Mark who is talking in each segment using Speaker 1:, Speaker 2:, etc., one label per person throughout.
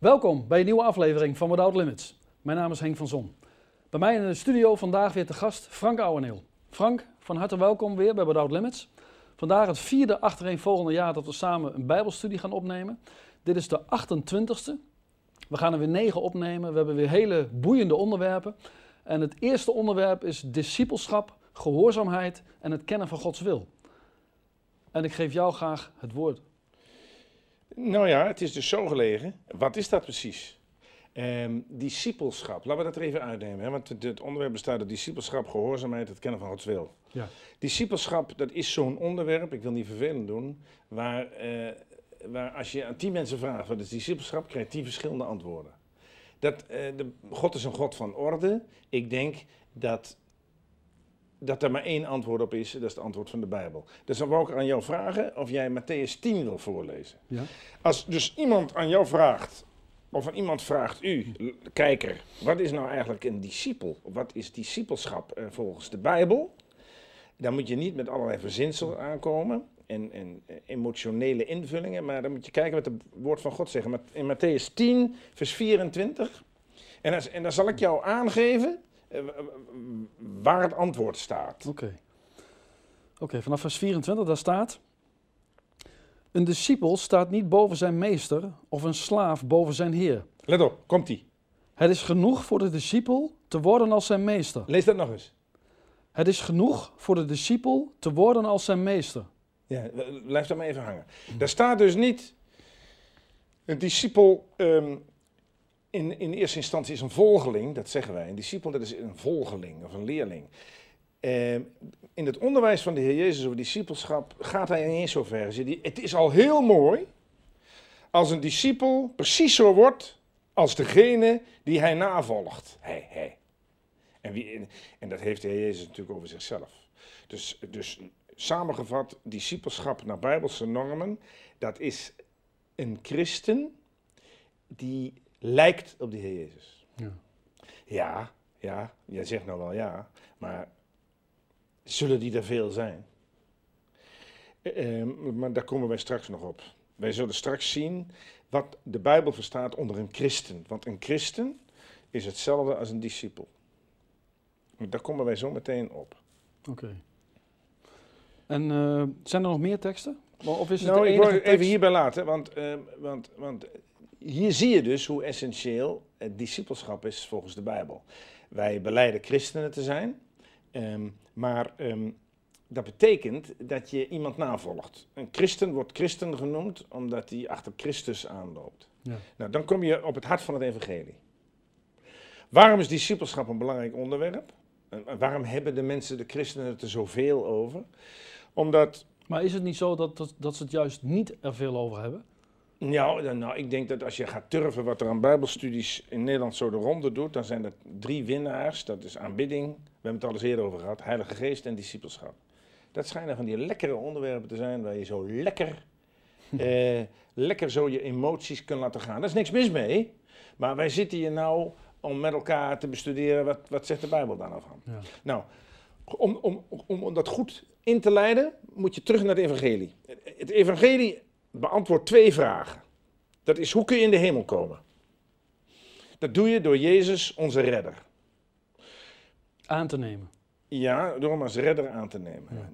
Speaker 1: Welkom bij een nieuwe aflevering van Without Limits. Mijn naam is Henk van Zon. Bij mij in de studio vandaag weer te gast Frank Ouweneel. Frank, van harte welkom weer bij Without Limits. Vandaag het vierde achtereenvolgende jaar dat we samen een bijbelstudie gaan opnemen. Dit is de 28ste. We gaan er weer negen opnemen. We hebben weer hele boeiende onderwerpen. En het eerste onderwerp is discipelschap, gehoorzaamheid en het kennen van Gods wil. En ik geef jou graag het woord.
Speaker 2: Nou ja, het is dus zo gelegen. Wat is dat precies? Ehm discipelschap, laten we dat er even uitnemen. Hè? Want het, het onderwerp bestaat uit discipelschap, gehoorzaamheid, het kennen van Gods wil.
Speaker 1: Ja.
Speaker 2: Discipelschap, dat is zo'n onderwerp, ik wil niet vervelend doen, waar, eh, waar als je aan tien mensen vraagt wat is discipelschap, krijg je tien verschillende antwoorden. Dat, eh, de, God is een God van orde. Ik denk dat, dat er maar één antwoord op is, dat is het antwoord van de Bijbel. Dus dan wou ik aan jou vragen of jij Matthäus 10 wil voorlezen.
Speaker 1: Ja.
Speaker 2: Als dus iemand aan jou vraagt, of aan iemand vraagt u, kijker, wat is nou eigenlijk een discipel? Wat is discipelschap eh, volgens de Bijbel? Dan moet je niet met allerlei verzinsel aankomen en, en eh, emotionele invullingen, maar dan moet je kijken wat het woord van God zegt. In Matthäus 10, vers 24. En, als, en dan zal ik jou aangeven waar het antwoord staat.
Speaker 1: Oké. Oké, vanaf vers 24, daar staat... Een discipel staat niet boven zijn meester of een slaaf boven zijn heer.
Speaker 2: Let op, komt-ie.
Speaker 1: Het is genoeg voor de discipel te worden als zijn meester.
Speaker 2: Lees dat nog eens.
Speaker 1: Het is genoeg voor de discipel te worden als zijn meester.
Speaker 2: Ja, blijf daar maar even hangen. Daar staat dus niet. Een discipel ehm, in, in eerste instantie is een volgeling, dat zeggen wij. Een discipel dat is een volgeling of een leerling. Ehm, in het onderwijs van de Heer Jezus over discipelschap gaat hij niet eens zo ver. Het is al heel mooi als een discipel precies zo wordt als degene die hij navolgt. Hij, hij. En, wie, en dat heeft de Heer Jezus natuurlijk over zichzelf. Dus, dus samengevat, discipelschap naar bijbelse normen, dat is een christen die lijkt op de Heer Jezus.
Speaker 1: Ja.
Speaker 2: Ja, ja, jij zegt nou wel ja, maar zullen die er veel zijn? Eh, eh, maar daar komen wij straks nog op. Wij zullen straks zien wat de Bijbel verstaat onder een christen. Want een christen is hetzelfde als een discipel. Daar komen wij zo meteen op.
Speaker 1: Oké. En eh, zijn er nog meer teksten? Of is het
Speaker 2: Nou, ik wil
Speaker 1: tekst?
Speaker 2: even hierbij laten, want, eh, want, want hier zie je dus hoe essentieel het discipelschap is volgens de Bijbel. Wij beleiden christenen te zijn, ehm, maar ehm, dat betekent dat je iemand navolgt. Een christen wordt christen genoemd omdat hij achter Christus aanloopt.
Speaker 1: Ja.
Speaker 2: Nou, dan kom je op het hart van het evangelie. Waarom is discipelschap een belangrijk onderwerp? En waarom hebben de mensen, de christenen, het er zoveel over? Omdat
Speaker 1: Maar is het niet zo dat, dat, dat ze het juist niet er veel over hebben?
Speaker 2: Nou, nou, ik denk dat als je gaat turven wat er aan bijbelstudies in Nederland zo de ronde doet, dan zijn er drie winnaars. Dat is aanbidding, we hebben het al eens eerder over gehad, heilige geest en discipelschap. Dat schijnen van die lekkere onderwerpen te zijn waar je zo lekker, eh, lekker zo je emoties kunt laten gaan. Daar is niks mis mee, maar wij zitten hier nou om met elkaar te bestuderen, wat, wat zegt de Bijbel daar nou van?
Speaker 1: Ja.
Speaker 2: Nou, om, om, om, om dat goed in te leiden, moet je terug naar het evangelie. Het evangelie beantwoordt twee vragen. Dat is, hoe kun je in de hemel komen? Dat doe je door Jezus, onze redder.
Speaker 1: Aan te nemen.
Speaker 2: Ja, door hem als redder aan te nemen.
Speaker 1: Ja.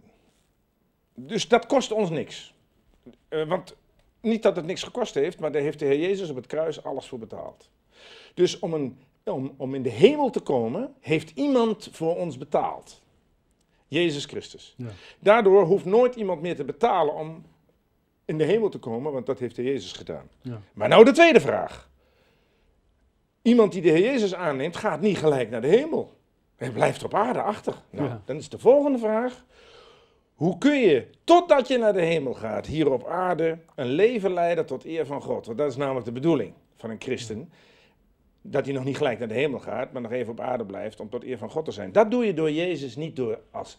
Speaker 2: Dus dat kost ons niks. Eh, want niet dat het niks gekost heeft, maar daar heeft de Heer Jezus op het kruis alles voor betaald. Dus om, een, om, om in de hemel te komen, heeft iemand voor ons betaald. Jezus Christus.
Speaker 1: Ja.
Speaker 2: Daardoor hoeft nooit iemand meer te betalen om in de hemel te komen, want dat heeft de Jezus gedaan.
Speaker 1: Ja.
Speaker 2: Maar nou de tweede vraag. Iemand die de Heer Jezus aanneemt, gaat niet gelijk naar de hemel. Hij blijft op aarde achter. Nou,
Speaker 1: Ja.
Speaker 2: dan is de volgende vraag. Hoe kun je, totdat je naar de hemel gaat, hier op aarde, een leven leiden tot eer van God? Want dat is namelijk de bedoeling van een christen. Dat hij nog niet gelijk naar de hemel gaat, maar nog even op aarde blijft om tot eer van God te zijn. Dat doe je door Jezus niet door, als,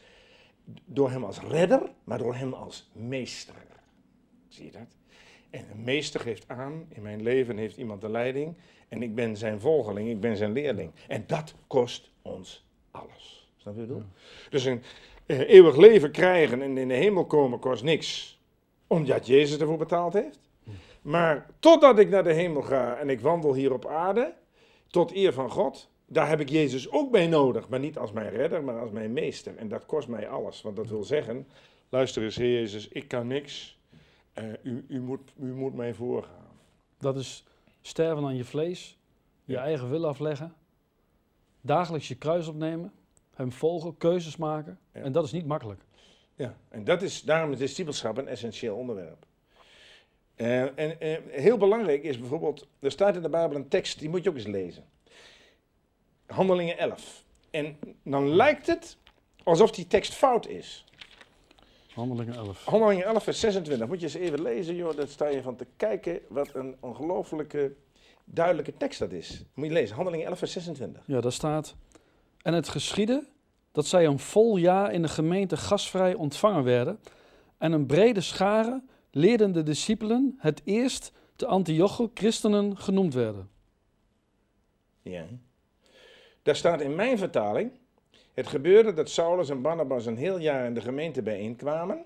Speaker 2: door hem als redder, maar door hem als meester. Zie je dat? En een meester geeft aan, in mijn leven heeft iemand de leiding. En ik ben zijn volgeling, ik ben zijn leerling. En dat kost ons alles. Snap je wat ik bedoel? Dus een eh, eeuwig leven krijgen en in de hemel komen kost niks. Omdat Jezus ervoor betaald heeft. Maar totdat ik naar de hemel ga en ik wandel hier op aarde, tot eer van God, daar heb ik Jezus ook bij nodig. Maar niet als mijn redder, maar als mijn meester. En dat kost mij alles. Want dat wil zeggen, luister eens Heer Jezus, ik kan niks. Eh, u, u, moet, u moet mij voorgaan.
Speaker 1: Dat is sterven aan je vlees, je
Speaker 2: Ja.
Speaker 1: eigen wil afleggen, dagelijks je kruis opnemen, hem volgen, keuzes maken.
Speaker 2: Ja.
Speaker 1: En dat is niet makkelijk.
Speaker 2: Ja, en dat is, daarom is discipelschap een essentieel onderwerp. Eh, en eh, heel belangrijk is bijvoorbeeld, er staat in de Bijbel een tekst, die moet je ook eens lezen. Handelingen 11. En dan lijkt het alsof die tekst fout is.
Speaker 1: Handelingen 11.
Speaker 2: Handelingen 11 vers 26, moet je eens even lezen joh, daar sta je van te kijken wat een ongelooflijke duidelijke tekst dat is. Moet je lezen, Handelingen 11 vers 26.
Speaker 1: Ja, daar staat. En het geschiedde dat zij een vol jaar in de gemeente gastvrij ontvangen werden. En een brede schare leerden de discipelen het eerst te Antioche christenen genoemd werden.
Speaker 2: Ja. Daar staat in mijn vertaling. Het gebeurde dat Saulus en Barnabas een heel jaar in de gemeente bijeenkwamen.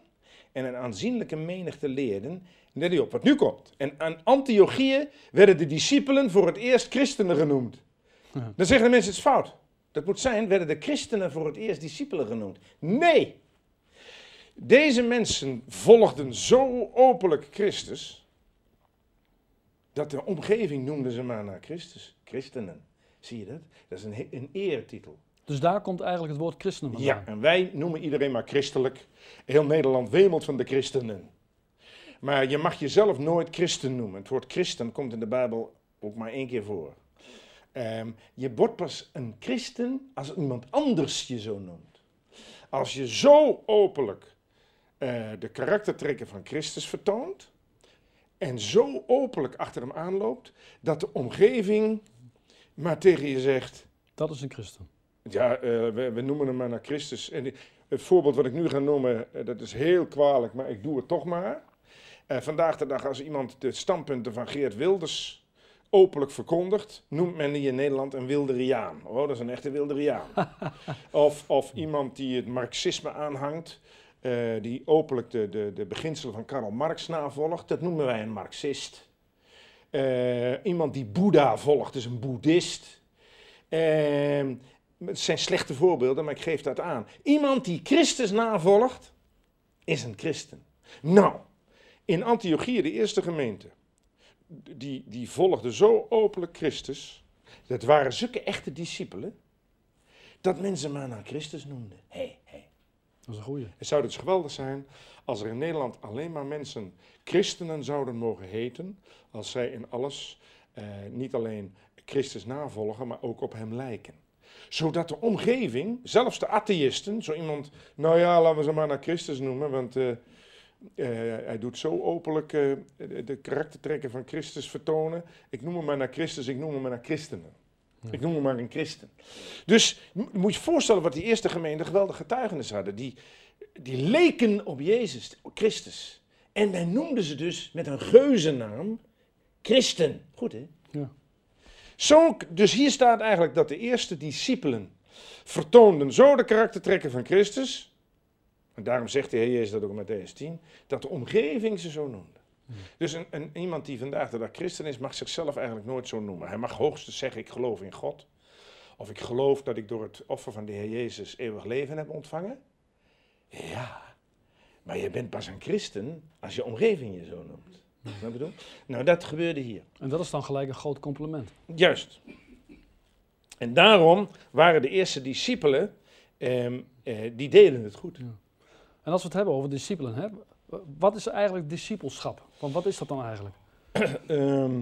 Speaker 2: En een aanzienlijke menigte leerden. Let op wat nu komt. En aan Antiochieën werden de discipelen voor het eerst christenen genoemd.
Speaker 1: Ja.
Speaker 2: Dan zeggen de mensen het is fout. Dat moet zijn, werden de christenen voor het eerst discipelen genoemd. Nee! Deze mensen volgden zo openlijk Christus. Dat de omgeving noemde ze maar naar Christus. Christenen. Zie je dat? Dat is een, een eertitel.
Speaker 1: Dus daar komt eigenlijk het woord christenen vandaan.
Speaker 2: Ja, en wij noemen iedereen maar christelijk. Heel Nederland wemelt van de christenen. Maar je mag jezelf nooit christen noemen. Het woord christen komt in de Bijbel ook maar één keer voor. Ehm, je wordt pas een christen als iemand anders je zo noemt. Als je zo openlijk eh, de karaktertrekken van Christus vertoont en zo openlijk achter hem aanloopt, dat de omgeving maar tegen je zegt,
Speaker 1: Dat is een christen.
Speaker 2: Ja, eh, we, we noemen hem maar naar Christus. En het voorbeeld wat ik nu ga noemen, eh, dat is heel kwalijk, maar ik doe het toch maar. Eh, vandaag de dag, als iemand de standpunten van Geert Wilders openlijk verkondigt, noemt men die in Nederland een wilderiaan. Oh, dat is een echte wilderiaan. of, of iemand die het marxisme aanhangt, die openlijk de, de, de beginselen van Karl Marx navolgt, dat noemen wij een marxist. Iemand die Boeddha volgt, is een boeddhist. Ehm, het zijn slechte voorbeelden, maar ik geef dat aan. Iemand die Christus navolgt, is een christen. Nou, in Antiochië, de eerste gemeente, die, die volgde zo openlijk Christus. Dat waren zulke echte discipelen, dat mensen maar naar Christus noemden. Hé, hé.
Speaker 1: Dat is een goeie.
Speaker 2: Het zou dus geweldig zijn als er in Nederland alleen maar mensen christenen zouden mogen heten, als zij in alles eh, niet alleen Christus navolgen, maar ook op hem lijken. Zodat de omgeving, zelfs de atheïsten, zo iemand, nou ja, laten we ze maar naar Christus noemen, want eh, eh, hij doet zo openlijk eh, de, karaktertrekken van Christus vertonen. Ik noem hem maar naar Christus, ik noem hem maar naar christenen. Ik noem hem maar een christen. Dus moet je voorstellen wat die eerste gemeente geweldige getuigenis hadden. Die, die leken op Jezus Christus. En men noemde ze dus met een geuzennaam christen. Goed hè?
Speaker 1: Ja.
Speaker 2: Zo, dus hier staat eigenlijk dat de eerste discipelen vertoonden zo de karaktertrekken van Christus. En daarom zegt de Heer Jezus dat ook in Matthäus 10. Dat de omgeving ze zo noemde. Dus een, een, iemand die vandaag de dag christen is, mag zichzelf eigenlijk nooit zo noemen. Hij mag hoogstens zeggen, ik geloof in God. Of ik geloof dat ik door het offer van de Heer Jezus eeuwig leven heb ontvangen. Ja, maar je bent pas een christen als je omgeving je zo noemt. Wat ik bedoel? Nou, dat gebeurde hier.
Speaker 1: En dat is dan gelijk een groot compliment.
Speaker 2: Juist. En daarom waren de eerste discipelen, ehm, eh, die deden het goed.
Speaker 1: En als we het hebben over discipelen, hè, wat is eigenlijk discipelschap? Want wat is dat dan eigenlijk?
Speaker 2: Ehm,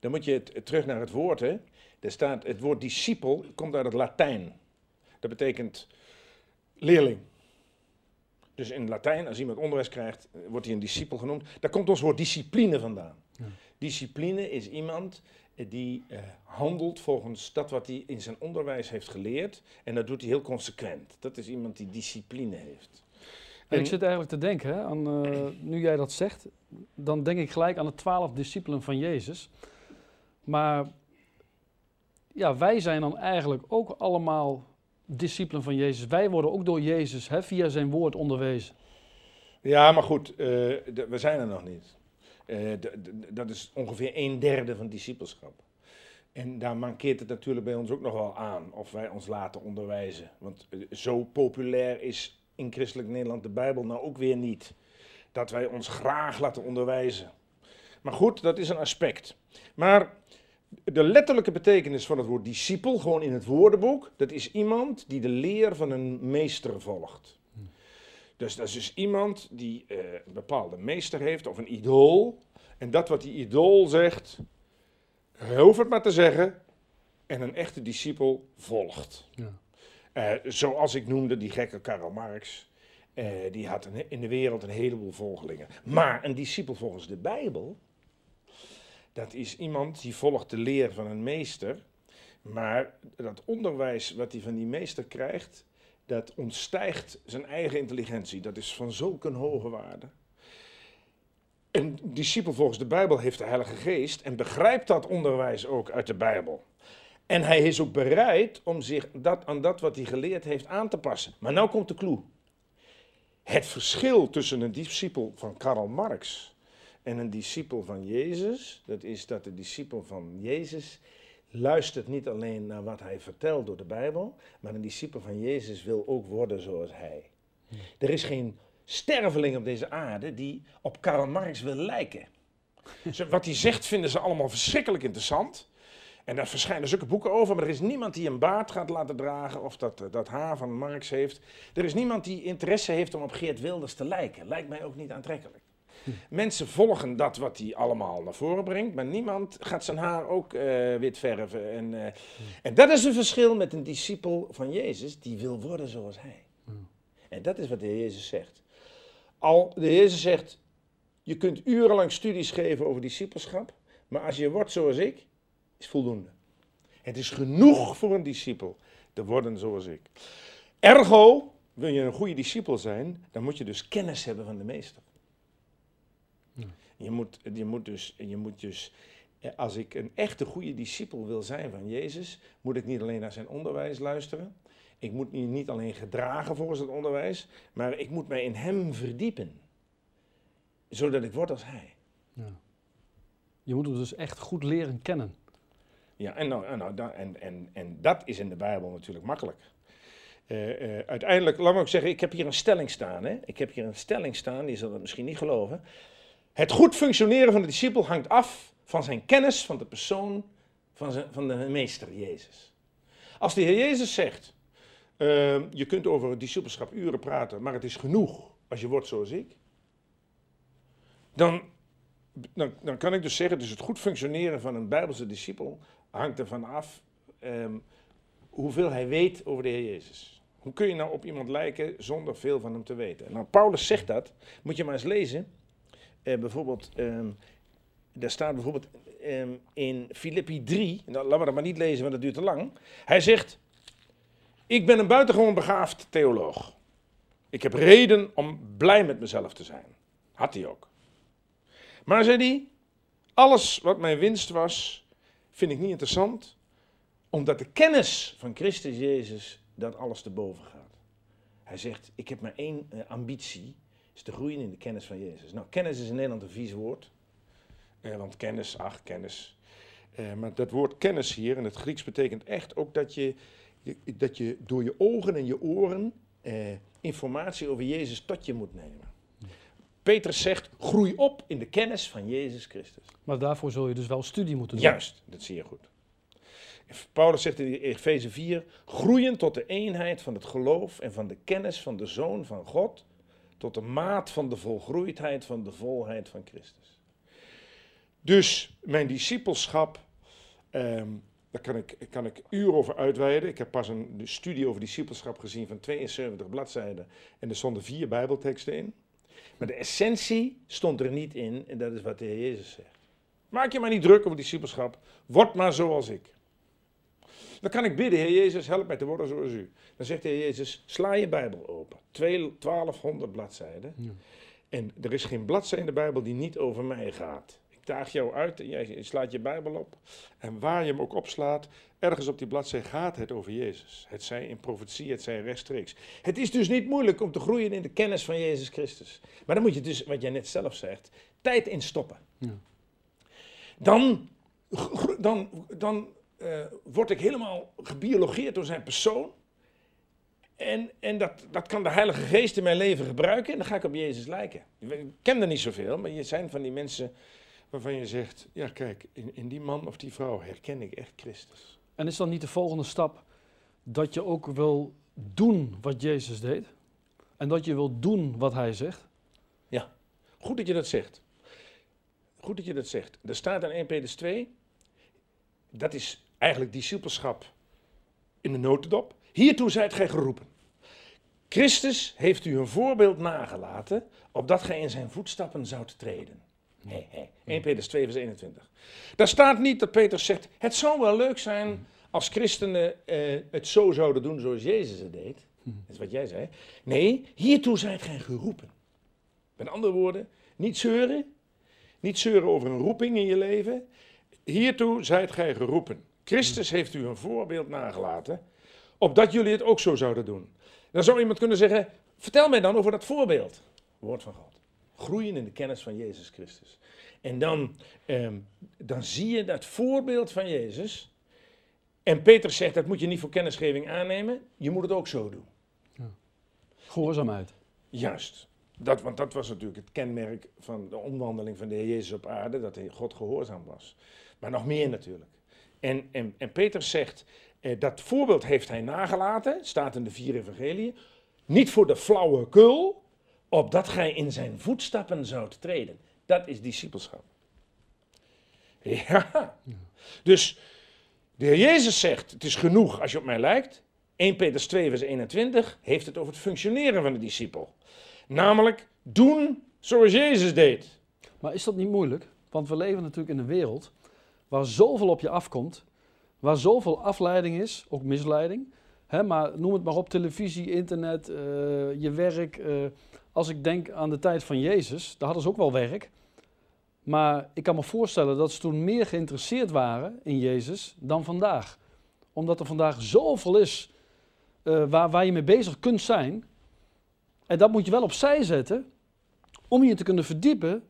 Speaker 2: dan moet je het, terug naar het woord. Hè. Er staat, het woord discipel komt uit het Latijn. Dat betekent leerling. Dus in het Latijn, als iemand onderwijs krijgt, eh, wordt hij een discipel genoemd. Daar komt ons woord discipline vandaan.
Speaker 1: Ja.
Speaker 2: Discipline is iemand eh, die eh, handelt volgens dat wat hij in zijn onderwijs heeft geleerd. En dat doet hij heel consequent. Dat is iemand die discipline heeft.
Speaker 1: En ik zit eigenlijk te denken, hè, aan, eh, nu jij dat zegt, dan denk ik gelijk aan de twaalf discipelen van Jezus. Maar ja, wij zijn dan eigenlijk ook allemaal discipelen van Jezus. Wij worden ook door Jezus hè, via zijn woord onderwezen.
Speaker 2: Ja, maar goed, de- we zijn er nog niet. Eh, dat is ongeveer een derde van discipelschap. En daar mankeert het natuurlijk bij ons ook nog wel aan of wij ons laten onderwijzen. Want eh, zo populair is in christelijk Nederland de Bijbel nou ook weer niet. Dat wij ons graag laten onderwijzen. Maar goed, dat is een aspect. Maar de letterlijke betekenis van het woord discipel, gewoon in het woordenboek, dat is iemand die de leer van een meester volgt. Dus dat is dus iemand die eh, een bepaalde meester heeft of een idool. En dat wat die idool zegt, hij hoeft het maar te zeggen. En een echte discipel volgt.
Speaker 1: Ja.
Speaker 2: Eh, zoals ik noemde, die gekke Karl Marx. eh, die had een- in de wereld een heleboel volgelingen. Maar een discipel volgens de Bijbel, dat is iemand die volgt de leer van een meester. Maar dat onderwijs wat hij van die meester krijgt, dat ontstijgt zijn eigen intelligentie. Dat is van zulke een hoge waarde. Een discipel volgens de Bijbel heeft de Heilige Geest en begrijpt dat onderwijs ook uit de Bijbel. En hij is ook bereid om zich dat, aan dat wat hij geleerd heeft aan te passen. Maar nou komt de clue. Het verschil tussen een discipel van Karl Marx en een discipel van Jezus, dat is dat de discipel van Jezus luistert niet alleen naar wat hij vertelt door de Bijbel, maar een discipel van Jezus wil ook worden zoals hij. Er is geen sterveling op deze aarde die op Karl Marx wil lijken. Wat hij zegt vinden ze allemaal verschrikkelijk interessant. En daar verschijnen zulke boeken over, maar er is niemand die een baard gaat laten dragen of dat, eh, dat haar van Marx heeft. Er is niemand die interesse heeft om op Geert Wilders te lijken. Lijkt mij ook niet aantrekkelijk. Mensen volgen dat wat hij allemaal naar voren brengt, maar niemand gaat zijn haar ook eh, wit verven. En, eh, en dat is een verschil met een discipel van Jezus die wil worden zoals hij. En dat is wat de Heer Jezus zegt. Al, de Heer Jezus zegt, je kunt urenlang studies geven over discipelschap, maar als je wordt zoals ik, is voldoende. Het is genoeg voor een discipel te worden zoals ik. Ergo, wil je een goede discipel zijn, dan moet je dus kennis hebben van de meester. Je moet, je moet dus, je moet dus eh, als ik een echte goede discipel wil zijn van Jezus, moet ik niet alleen naar zijn onderwijs luisteren. Ik moet me niet alleen gedragen volgens het onderwijs, maar ik moet mij in hem verdiepen. Zodat ik word als hij.
Speaker 1: Ja. Je moet hem dus echt goed leren kennen.
Speaker 2: Ja, en, nou, en, nou, en, en, en dat is in de Bijbel natuurlijk makkelijk. Eh, eh, uiteindelijk, laat me ook zeggen, ik heb hier een stelling staan. Hè? Ik heb hier een stelling staan, die zal dat misschien niet geloven. Het goed functioneren van de discipel hangt af van zijn kennis van de persoon van, zijn, van de meester Jezus. Als de Heer Jezus zegt, eh, je kunt over het discipelschap uren praten, maar het is genoeg als je wordt zoals ik. Dan, dan, dan kan ik dus zeggen, dus het goed functioneren van een Bijbelse discipel hangt ervan af ehm, hoeveel hij weet over de Heer Jezus. Hoe kun je nou op iemand lijken zonder veel van hem te weten? Nou, Paulus zegt dat, moet je maar eens lezen. Eh, bijvoorbeeld, ehm, daar staat bijvoorbeeld ehm, in Filippi 3, nou, laten we dat maar niet lezen, want dat duurt te lang. Hij zegt, ik ben een buitengewoon begaafd theoloog. Ik heb reden om blij met mezelf te zijn. Had hij ook. Maar zei hij, alles wat mijn winst was, vind ik niet interessant, omdat de kennis van Christus Jezus dat alles te boven gaat. Hij zegt, ik heb maar één eh, ambitie, is te groeien in de kennis van Jezus. Nou, kennis is in Nederland een vies woord, eh, want kennis, ach, kennis. Eh, maar dat woord kennis hier in het Grieks betekent echt ook dat je, je- dat je door je ogen en je oren eh, informatie over Jezus tot je moet nemen. Petrus zegt, groei op in de kennis van Jezus Christus.
Speaker 1: Maar daarvoor zul je dus wel studie moeten doen.
Speaker 2: Juist, dat zie je goed. Paulus zegt in Efeze 4, groeien tot de eenheid van het geloof en van de kennis van de Zoon van God, tot de maat van de volgroeidheid van de volheid van Christus. Dus mijn discipelschap, ehm, daar kan ik, kan ik uren over uitweiden. Ik heb pas een studie over discipelschap gezien van 72 bladzijden en er stonden vier bijbelteksten in. Maar de essentie stond er niet in en dat is wat de Heer Jezus zegt. Maak je maar niet druk over discipelschap. Word maar zoals ik. Dan kan ik bidden, Heer Jezus, help mij te worden zoals u. Dan zegt de Heer Jezus, sla je Bijbel open. Twee- 1200 bladzijden.
Speaker 1: Ja.
Speaker 2: En er is geen bladzijde in de Bijbel die niet over mij gaat. Ik daag jou uit, en jij slaat je Bijbel op. En waar je hem ook opslaat, ergens op die bladzijde gaat het over Jezus. Het zij in profetie, het zij rechtstreeks. Het is dus niet moeilijk om te groeien in de kennis van Jezus Christus. Maar dan moet je dus, wat jij net zelf zegt, tijd in stoppen.
Speaker 1: Ja.
Speaker 2: Dan, dan, dan eh, word ik helemaal gebiologeerd door zijn persoon. En, en dat, dat kan de Heilige Geest in mijn leven gebruiken en dan ga ik op Jezus lijken. Ik ken er niet zoveel, maar je zijn van die mensen waarvan je zegt, ja kijk, in, in die man of die vrouw herken ik echt Christus.
Speaker 1: En is dan niet de volgende stap dat je ook wil doen wat Jezus deed? En dat je wil doen wat hij zegt?
Speaker 2: Goed dat je dat zegt. Goed dat je dat zegt. Er staat in 1 Petrus 2, dat is eigenlijk discipelschap in de notendop. Hiertoe zijt gij geroepen. Christus heeft u een voorbeeld nagelaten, opdat gij in zijn voetstappen zoudt treden. Hey, hey. 1 Petrus 2 vers 21. Daar staat niet dat Petrus zegt, het zou wel leuk zijn als christenen eh, het zo zouden doen zoals Jezus het deed. Dat is wat jij zei. Nee, hiertoe zijt gij geroepen. Met andere woorden, niet zeuren. Niet zeuren over een roeping in je leven. Hiertoe zijt gij geroepen. Christus heeft u een voorbeeld nagelaten, opdat jullie het ook zo zouden doen. Dan zou iemand kunnen zeggen, vertel mij dan over dat voorbeeld. Woord van God. Groeien in de kennis van Jezus Christus. En dan, ehm, dan zie je dat voorbeeld van Jezus. En Peter zegt, dat moet je niet voor kennisgeving aannemen, je moet het ook zo doen.
Speaker 1: Gehoorzaamheid.
Speaker 2: Juist. Dat, want dat was natuurlijk het kenmerk van de omwandeling van de Heer Jezus op aarde, dat hij God gehoorzaam was. Maar nog meer natuurlijk. En, en, en Peter zegt, eh, dat voorbeeld heeft hij nagelaten, staat in de vier evangeliën, niet voor de flauwe kul, opdat gij in zijn voetstappen zoudt treden. Dat is discipelschap. Ja. Dus de Heer Jezus zegt, het is genoeg als je op mij lijkt. 1 Petrus 2 vers 21 heeft het over het functioneren van de discipel. Namelijk doen zoals Jezus deed.
Speaker 1: Maar is dat niet moeilijk? Want we leven natuurlijk in een wereld waar zoveel op je afkomt, waar zoveel afleiding is, ook misleiding. Hè, maar noem het maar op, televisie, internet, eh, je werk. eh, als ik denk aan de tijd van Jezus, daar hadden ze ook wel werk. Maar ik kan me voorstellen dat ze toen meer geïnteresseerd waren in Jezus dan vandaag. Omdat er vandaag zoveel is eh, waar, waar je mee bezig kunt zijn. En dat moet je wel opzij zetten om je te kunnen verdiepen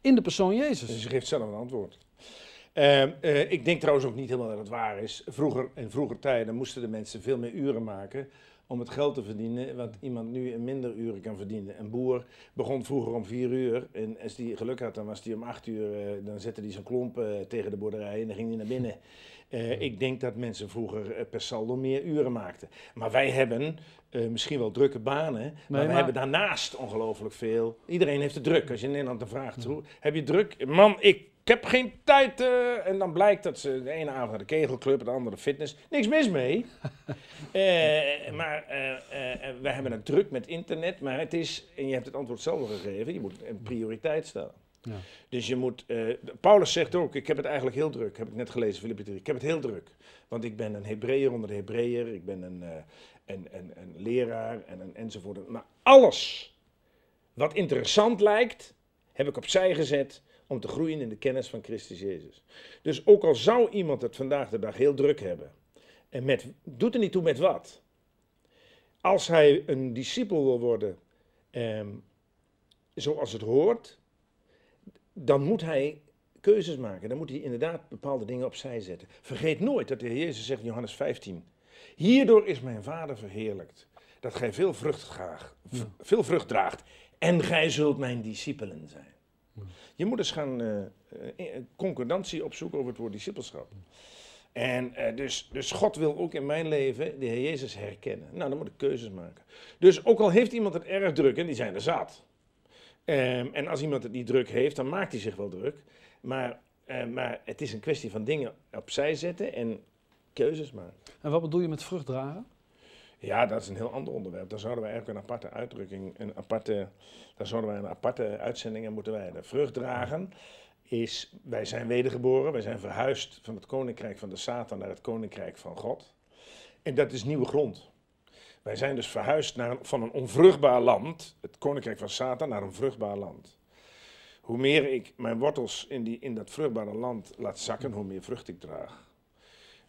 Speaker 1: in de persoon Jezus.
Speaker 2: Dus je geeft zelf een antwoord. Ehm, eh, ik denk trouwens ook niet helemaal dat het waar is. Vroeger, in vroeger tijden moesten de mensen veel meer uren maken om het geld te verdienen, wat iemand nu in minder uren kan verdienen. Een boer begon vroeger om vier uur en als die geluk had, dan was hij om acht uur, eh, dan zette hij zijn klomp eh, tegen de boerderij en dan ging hij naar binnen. Ik denk dat mensen vroeger per saldo meer uren maakten. Maar wij hebben misschien wel drukke banen, maar, we
Speaker 1: maar-
Speaker 2: hebben daarnaast ongelooflijk veel. Iedereen heeft het druk. Als je in Nederland dan vraagt, hoe, heb je druk? Man, ik heb geen tijd. eh, en dan blijkt dat ze de ene avond naar de kegelclub, de andere fitness. Niks mis mee. Eh, maar eh, wij hebben het druk met internet. Maar het is, en je hebt het antwoord zelf al gegeven, je moet een prioriteit stellen.
Speaker 1: Ja.
Speaker 2: Dus je moet, Paulus zegt ook, ik heb het eigenlijk heel druk, heb ik net gelezen, Filippi 3. Ik heb het heel druk, want ik ben een Hebreeër onder de Hebreeër, ik ben een, een, een, een leraar en een enzovoort. Maar alles wat interessant lijkt, heb ik opzij gezet om te groeien in de kennis van Christus Jezus. Dus ook al zou iemand het vandaag de dag heel druk hebben, en met, doet er niet toe met wat. Als hij een discipel wil worden, ehm, zoals het hoort, dan moet hij keuzes maken. Dan moet hij inderdaad bepaalde dingen opzij zetten. Vergeet nooit dat de Heer Jezus zegt in Johannes 15. Hierdoor is mijn Vader verheerlijkt. Dat gij veel vrucht, veel vrucht draagt. En gij zult mijn discipelen zijn. Je moet eens gaan eh, eh, concordantie opzoeken over het woord discipelschap. En eh, dus, dus God wil ook in mijn leven de Heer Jezus herkennen. Nou, dan moet ik keuzes maken. Dus ook al heeft iemand het erg druk, en die zijn er zat. Ehm, en als iemand het niet druk heeft, dan maakt hij zich wel druk. Maar, maar het is een kwestie van dingen opzij zetten en keuzes maken.
Speaker 1: En wat bedoel je met vrucht dragen?
Speaker 2: Ja, dat is een heel ander onderwerp. Daar zouden we eigenlijk een aparte uitdrukking, een aparte, daar zouden wij een aparte uitzending aan moeten wijden. Vrucht dragen is, wij zijn wedergeboren, wij zijn verhuisd van het koninkrijk van de Satan naar het koninkrijk van God. En dat is nieuwe grond. Wij zijn dus verhuisd naar van een onvruchtbaar land, het koninkrijk van Satan, naar een vruchtbaar land. Hoe meer ik mijn wortels in, die, in dat vruchtbare land laat zakken, hoe meer vrucht ik draag.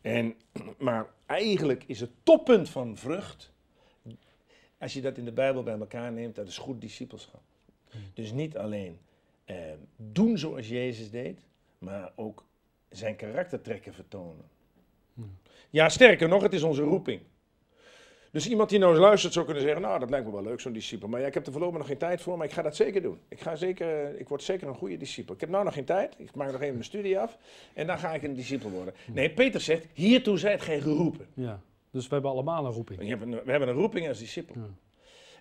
Speaker 2: En, maar eigenlijk is het toppunt van vrucht, als je dat in de Bijbel bij elkaar neemt, dat is goed discipelschap. Dus niet alleen eh, doen zoals Jezus deed, maar ook zijn karaktertrekken vertonen. Ja, sterker nog, het is onze roeping. Dus iemand die nou eens luistert zou kunnen zeggen, nou dat lijkt me wel leuk zo'n discipel, maar ja, ik heb er voorlopig nog geen tijd voor, maar ik ga dat zeker doen. Ik, ga zeker, eh, ik word zeker een goede discipel. Ik heb nou nog geen tijd, ik maak nog even mijn studie af en dan ga ik een discipel worden. Nee, Peter zegt, hiertoe zijt gij geroepen.
Speaker 1: Ja. Dus we hebben allemaal een roeping.
Speaker 2: We hebben een, roeping als discipel.
Speaker 1: Ja.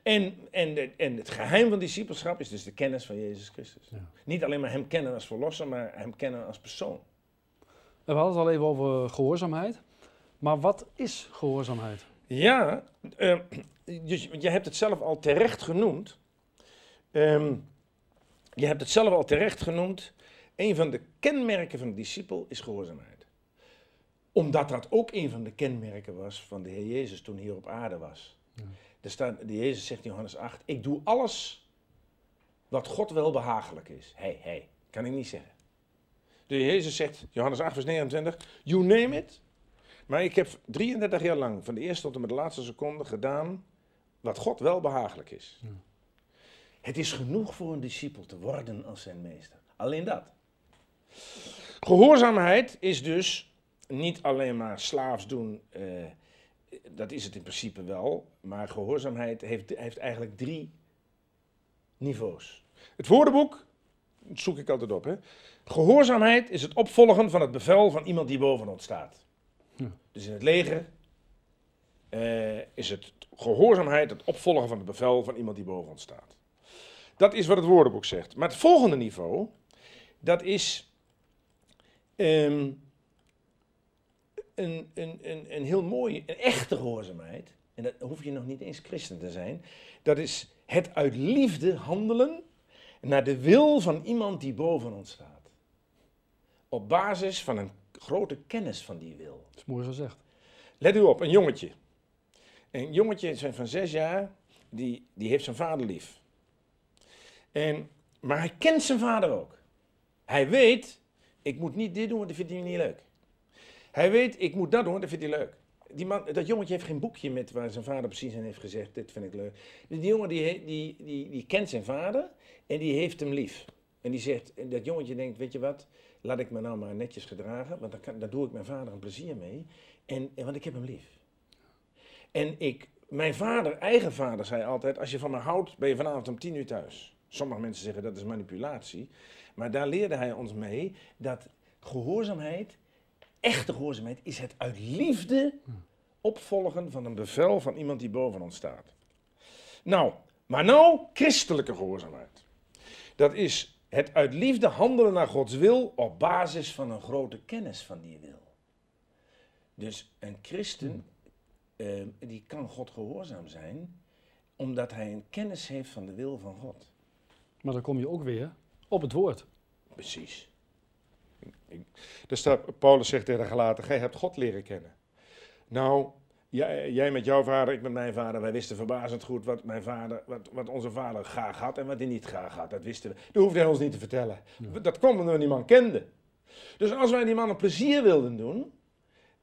Speaker 2: En, en, en het geheim van discipelschap is dus de kennis van Jezus Christus.
Speaker 1: Ja.
Speaker 2: Niet alleen maar hem kennen als verlosser, maar hem kennen als persoon.
Speaker 1: We hadden het al even over gehoorzaamheid. Maar wat is gehoorzaamheid?
Speaker 2: Ja, dus je hebt het zelf al terecht genoemd. Ehm, je hebt het zelf al terecht genoemd. Een van de kenmerken van de discipel is gehoorzaamheid. Omdat dat ook een van de kenmerken was van de Heer Jezus toen hij hier op aarde was.
Speaker 1: Ja.
Speaker 2: Er staat, de Jezus zegt in Johannes 8, ik doe alles wat God wel behagelijk is. Hé, hey, hé, hey, kan ik niet zeggen. De Jezus zegt, Johannes 8 vers 29, you name it, maar ik heb 33 jaar lang, van de eerste tot en met de laatste seconde, gedaan wat God wel behagelijk is.
Speaker 1: Ja.
Speaker 2: Het is genoeg voor een discipel te worden als zijn meester. Alleen dat. Gehoorzaamheid is dus niet alleen maar slaafs doen, eh, dat is het in principe wel, maar gehoorzaamheid heeft, heeft eigenlijk drie niveaus. Het woordenboek, dat zoek ik altijd op, hè. Gehoorzaamheid is het opvolgen van het bevel van iemand die boven ons staat. Dus in het leger eh, is het gehoorzaamheid het opvolgen van het bevel van iemand die boven ons staat. Dat is wat het woordenboek zegt. Maar het volgende niveau, dat is ehm, een, een, een, een heel mooie, een echte gehoorzaamheid. En dat hoef je nog niet eens christen te zijn. Dat is het uit liefde handelen naar de wil van iemand die boven ons staat. Op basis van een grote kennis van die wil.
Speaker 1: Dat is mooi gezegd.
Speaker 2: Let u op, een jongetje. Een jongetje van- van zes jaar, die, die heeft zijn vader lief. En, maar hij kent zijn vader ook. Hij weet, ik moet niet dit doen, want dat vindt hij niet leuk. Hij weet, ik moet dat doen, want dat vindt hij leuk. Die man, dat jongetje heeft geen boekje met waar zijn vader precies aan heeft gezegd, dit vind ik leuk. Die jongen die, die, die, die kent zijn vader en die heeft hem lief. En die zegt, en dat jongetje denkt, weet je wat, laat ik me nou maar netjes gedragen, want dan, dan doe ik mijn vader een plezier mee. En want ik heb hem lief. En ik, mijn vader, eigen vader, zei altijd: Als je van me houdt, ben je vanavond om tien uur thuis. Sommige mensen zeggen dat is manipulatie. Maar daar leerde hij ons mee dat gehoorzaamheid, echte gehoorzaamheid, is het uit liefde opvolgen van een bevel van iemand die boven ons staat. Nou, maar nou christelijke gehoorzaamheid. Dat is het uit liefde handelen naar Gods wil op basis van een grote kennis van die wil. Dus een christen, eh, die kan God gehoorzaam zijn, omdat hij een kennis heeft van de wil van God.
Speaker 1: Maar dan kom je ook weer op het woord.
Speaker 2: Precies. Staat, Paulus zegt tegen de Galaten, gij hebt God leren kennen. Nou, jij, jij met jouw vader, ik met mijn vader, wij wisten verbazend goed wat, mijn vader, wat, wat onze vader graag had en wat hij niet graag had. Dat wisten we. Dat hoefde hij ons niet te vertellen. Dat kwam omdat we die man kenden. Dus als wij die man een plezier wilden doen,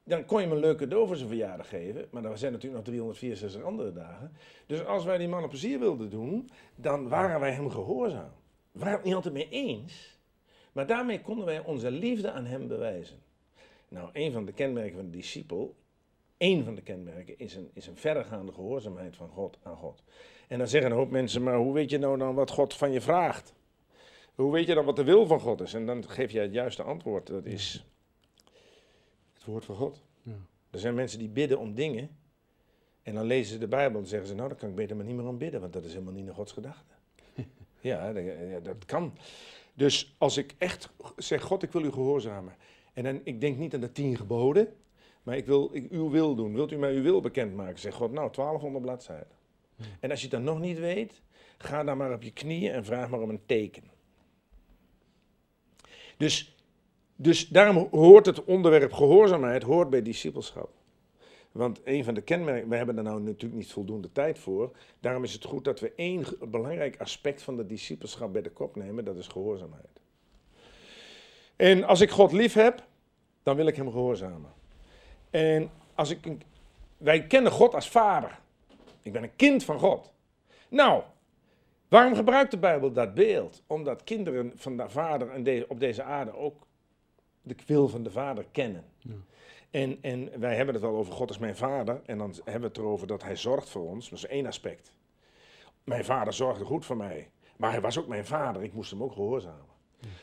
Speaker 2: dan kon je hem een leuk cadeau voor zijn verjaardag geven. Maar er zijn natuurlijk nog 364 andere dagen. Dus als wij die man een plezier wilden doen, dan waren wij hem gehoorzaam. We waren het niet altijd mee eens. Maar daarmee konden wij onze liefde aan hem bewijzen. Nou, een van de kenmerken van de discipel, één van de kenmerken, is een, is een verregaande gehoorzaamheid van God aan God. En dan zeggen een hoop mensen, maar hoe weet je nou dan wat God van je vraagt? Hoe weet je dan wat de wil van God is? En dan geef je het juiste antwoord, dat is het woord van God.
Speaker 1: Ja.
Speaker 2: Er zijn mensen die bidden om dingen en dan lezen ze de Bijbel en zeggen ze, nou dan kan ik beter maar niet meer om bidden, want dat is helemaal niet naar Gods gedachte. ja, dat, ja, dat kan. Dus als ik echt zeg, God, ik wil u gehoorzamen. En dan, ik denk niet aan de tien geboden, maar ik wil ik, uw wil doen. Wilt u mij uw wil bekendmaken? Zeg God, nou, 1200 bladzijden. En als je dan nog niet weet, ga dan maar op je knieën en vraag maar om een teken. Dus, dus daarom hoort het onderwerp gehoorzaamheid hoort bij discipelschap. Want een van de kenmerken, we hebben er nou natuurlijk niet voldoende tijd voor. Daarom is het goed dat we één belangrijk aspect van de discipelschap bij de kop nemen, dat is gehoorzaamheid. En als ik God lief heb, dan wil ik hem gehoorzamen. En als ik, wij kennen God als vader. Ik ben een kind van God. Nou, Waarom gebruikt de Bijbel dat beeld? Omdat kinderen van de vader en de, op deze aarde ook de wil van de vader kennen.
Speaker 1: Ja.
Speaker 2: En, en wij hebben het al over God is mijn vader. En dan hebben we het erover dat hij zorgt voor ons. Dat is één aspect. Mijn vader zorgde goed voor mij. Maar hij was ook mijn vader. Ik moest hem ook gehoorzamen.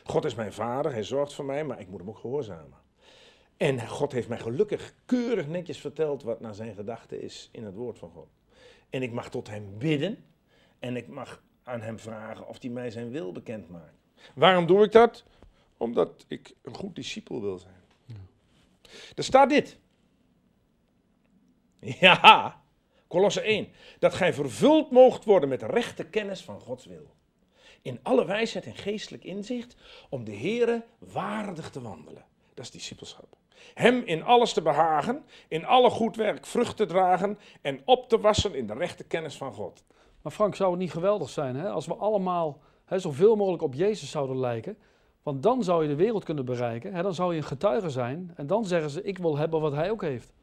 Speaker 2: God is mijn vader. Hij zorgt voor mij. Maar ik moet hem ook gehoorzamen. En God heeft mij gelukkig keurig netjes verteld wat naar zijn gedachte is in het woord van God. En ik mag tot hem bidden. En ik mag aan hem vragen of hij mij zijn wil bekend maakt. Waarom doe ik dat? Omdat ik een goed discipel wil zijn. Er staat dit. Ja, Kolosse 1. Dat gij vervuld moogt worden met rechte kennis van Gods wil. In alle wijsheid en geestelijk inzicht om de Here waardig te wandelen. Dat is discipelschap. Hem in alles te behagen, in alle goed werk vrucht te dragen en op te wassen in de rechte kennis van God.
Speaker 1: Maar Frank, zou het niet geweldig zijn hè, als we allemaal hè, zoveel mogelijk op Jezus zouden lijken? Want dan zou je de wereld kunnen bereiken. Hè, dan zou je een getuige zijn. En dan zeggen ze, ik wil hebben wat hij ook heeft.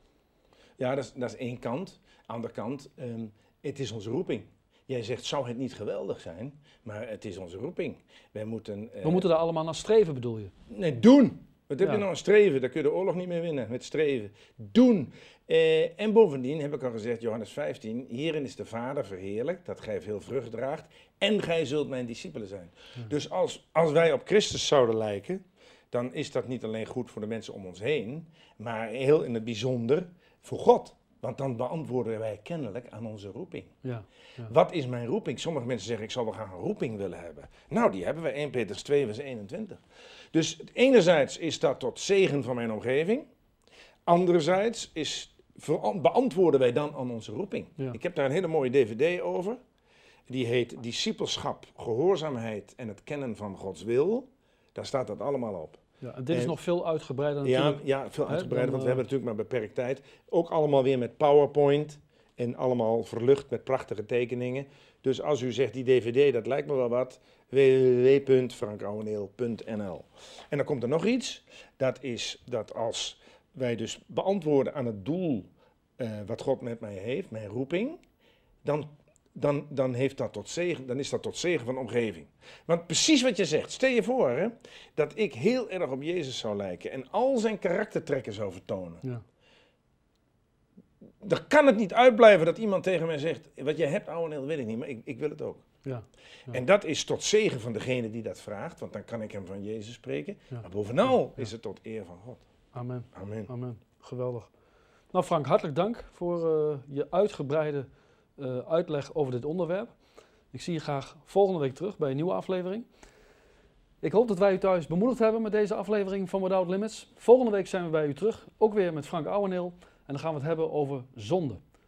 Speaker 2: Ja, dat is, dat is één kant. Andere kant, ehm, het is onze roeping. Jij zegt, zou het niet geweldig zijn? Maar het is onze roeping. Wij moeten... eh,
Speaker 1: We moeten daar allemaal naar streven, bedoel je?
Speaker 2: Nee, doen. Wat heb
Speaker 1: Ja.
Speaker 2: je nou een streven? Daar kun je de oorlog niet meer winnen met streven. Doen. Eh, en bovendien heb ik al gezegd, Johannes 15, hierin is de Vader verheerlijkt, dat gij veel vrucht draagt en gij zult mijn discipelen zijn. Dus als, als wij op Christus zouden lijken, dan is dat niet alleen goed voor de mensen om ons heen, maar heel in het bijzonder voor God. Want dan beantwoorden wij kennelijk aan onze roeping.
Speaker 1: Ja.
Speaker 2: Wat is mijn roeping? Sommige mensen zeggen, ik zal wel graag een roeping willen hebben. Nou, die hebben we 1 Petrus 2, vers 21. Dus enerzijds is dat tot zegen van mijn omgeving. Anderzijds is, beantwoorden wij dan aan onze roeping.
Speaker 1: Ja.
Speaker 2: Ik heb daar een hele mooie dvd over. Die heet Discipelschap, Gehoorzaamheid en het kennen van Gods wil. Daar staat dat allemaal op.
Speaker 1: ja. En dit is nog veel uitgebreider
Speaker 2: Ja,
Speaker 1: natuurlijk.
Speaker 2: ja veel
Speaker 1: Hè,
Speaker 2: uitgebreider, want we
Speaker 1: eh,
Speaker 2: hebben natuurlijk maar beperkt tijd. Ook allemaal weer met PowerPoint en allemaal verlucht met prachtige tekeningen. Dus als u zegt, die dvd, dat lijkt me wel wat, www.frankouweneel.nl En dan komt er nog iets, dat is dat als wij dus beantwoorden aan het doel eh, wat God met mij heeft, mijn roeping, dan, dan, dan, heeft dat tot zegen, dan is dat tot zegen van de omgeving. Want precies wat je zegt, stel je voor hè, dat ik heel erg op Jezus zou lijken en al zijn karaktertrekken zou vertonen.
Speaker 1: Ja.
Speaker 2: Dan kan het niet uitblijven dat iemand tegen mij zegt, wat jij hebt ouwe dat weet ik niet, maar ik, ik wil het ook.
Speaker 1: Ja. Ja.
Speaker 2: En dat is tot zegen van degene die dat vraagt, want dan kan ik hem van Jezus spreken.
Speaker 1: Ja.
Speaker 2: Maar bovenal is het tot eer van God.
Speaker 1: Amen.
Speaker 2: Amen.
Speaker 1: Amen. Geweldig. Nou Frank, hartelijk dank voor eh, je uitgebreide eh, uitleg over dit onderwerp. Ik zie je graag volgende week terug bij een nieuwe aflevering. Ik hoop dat wij u thuis bemoedigd hebben met deze aflevering van Without Limits. Volgende week zijn we bij u terug, ook weer met Frank Ouweneel. En dan gaan we het hebben over zonde.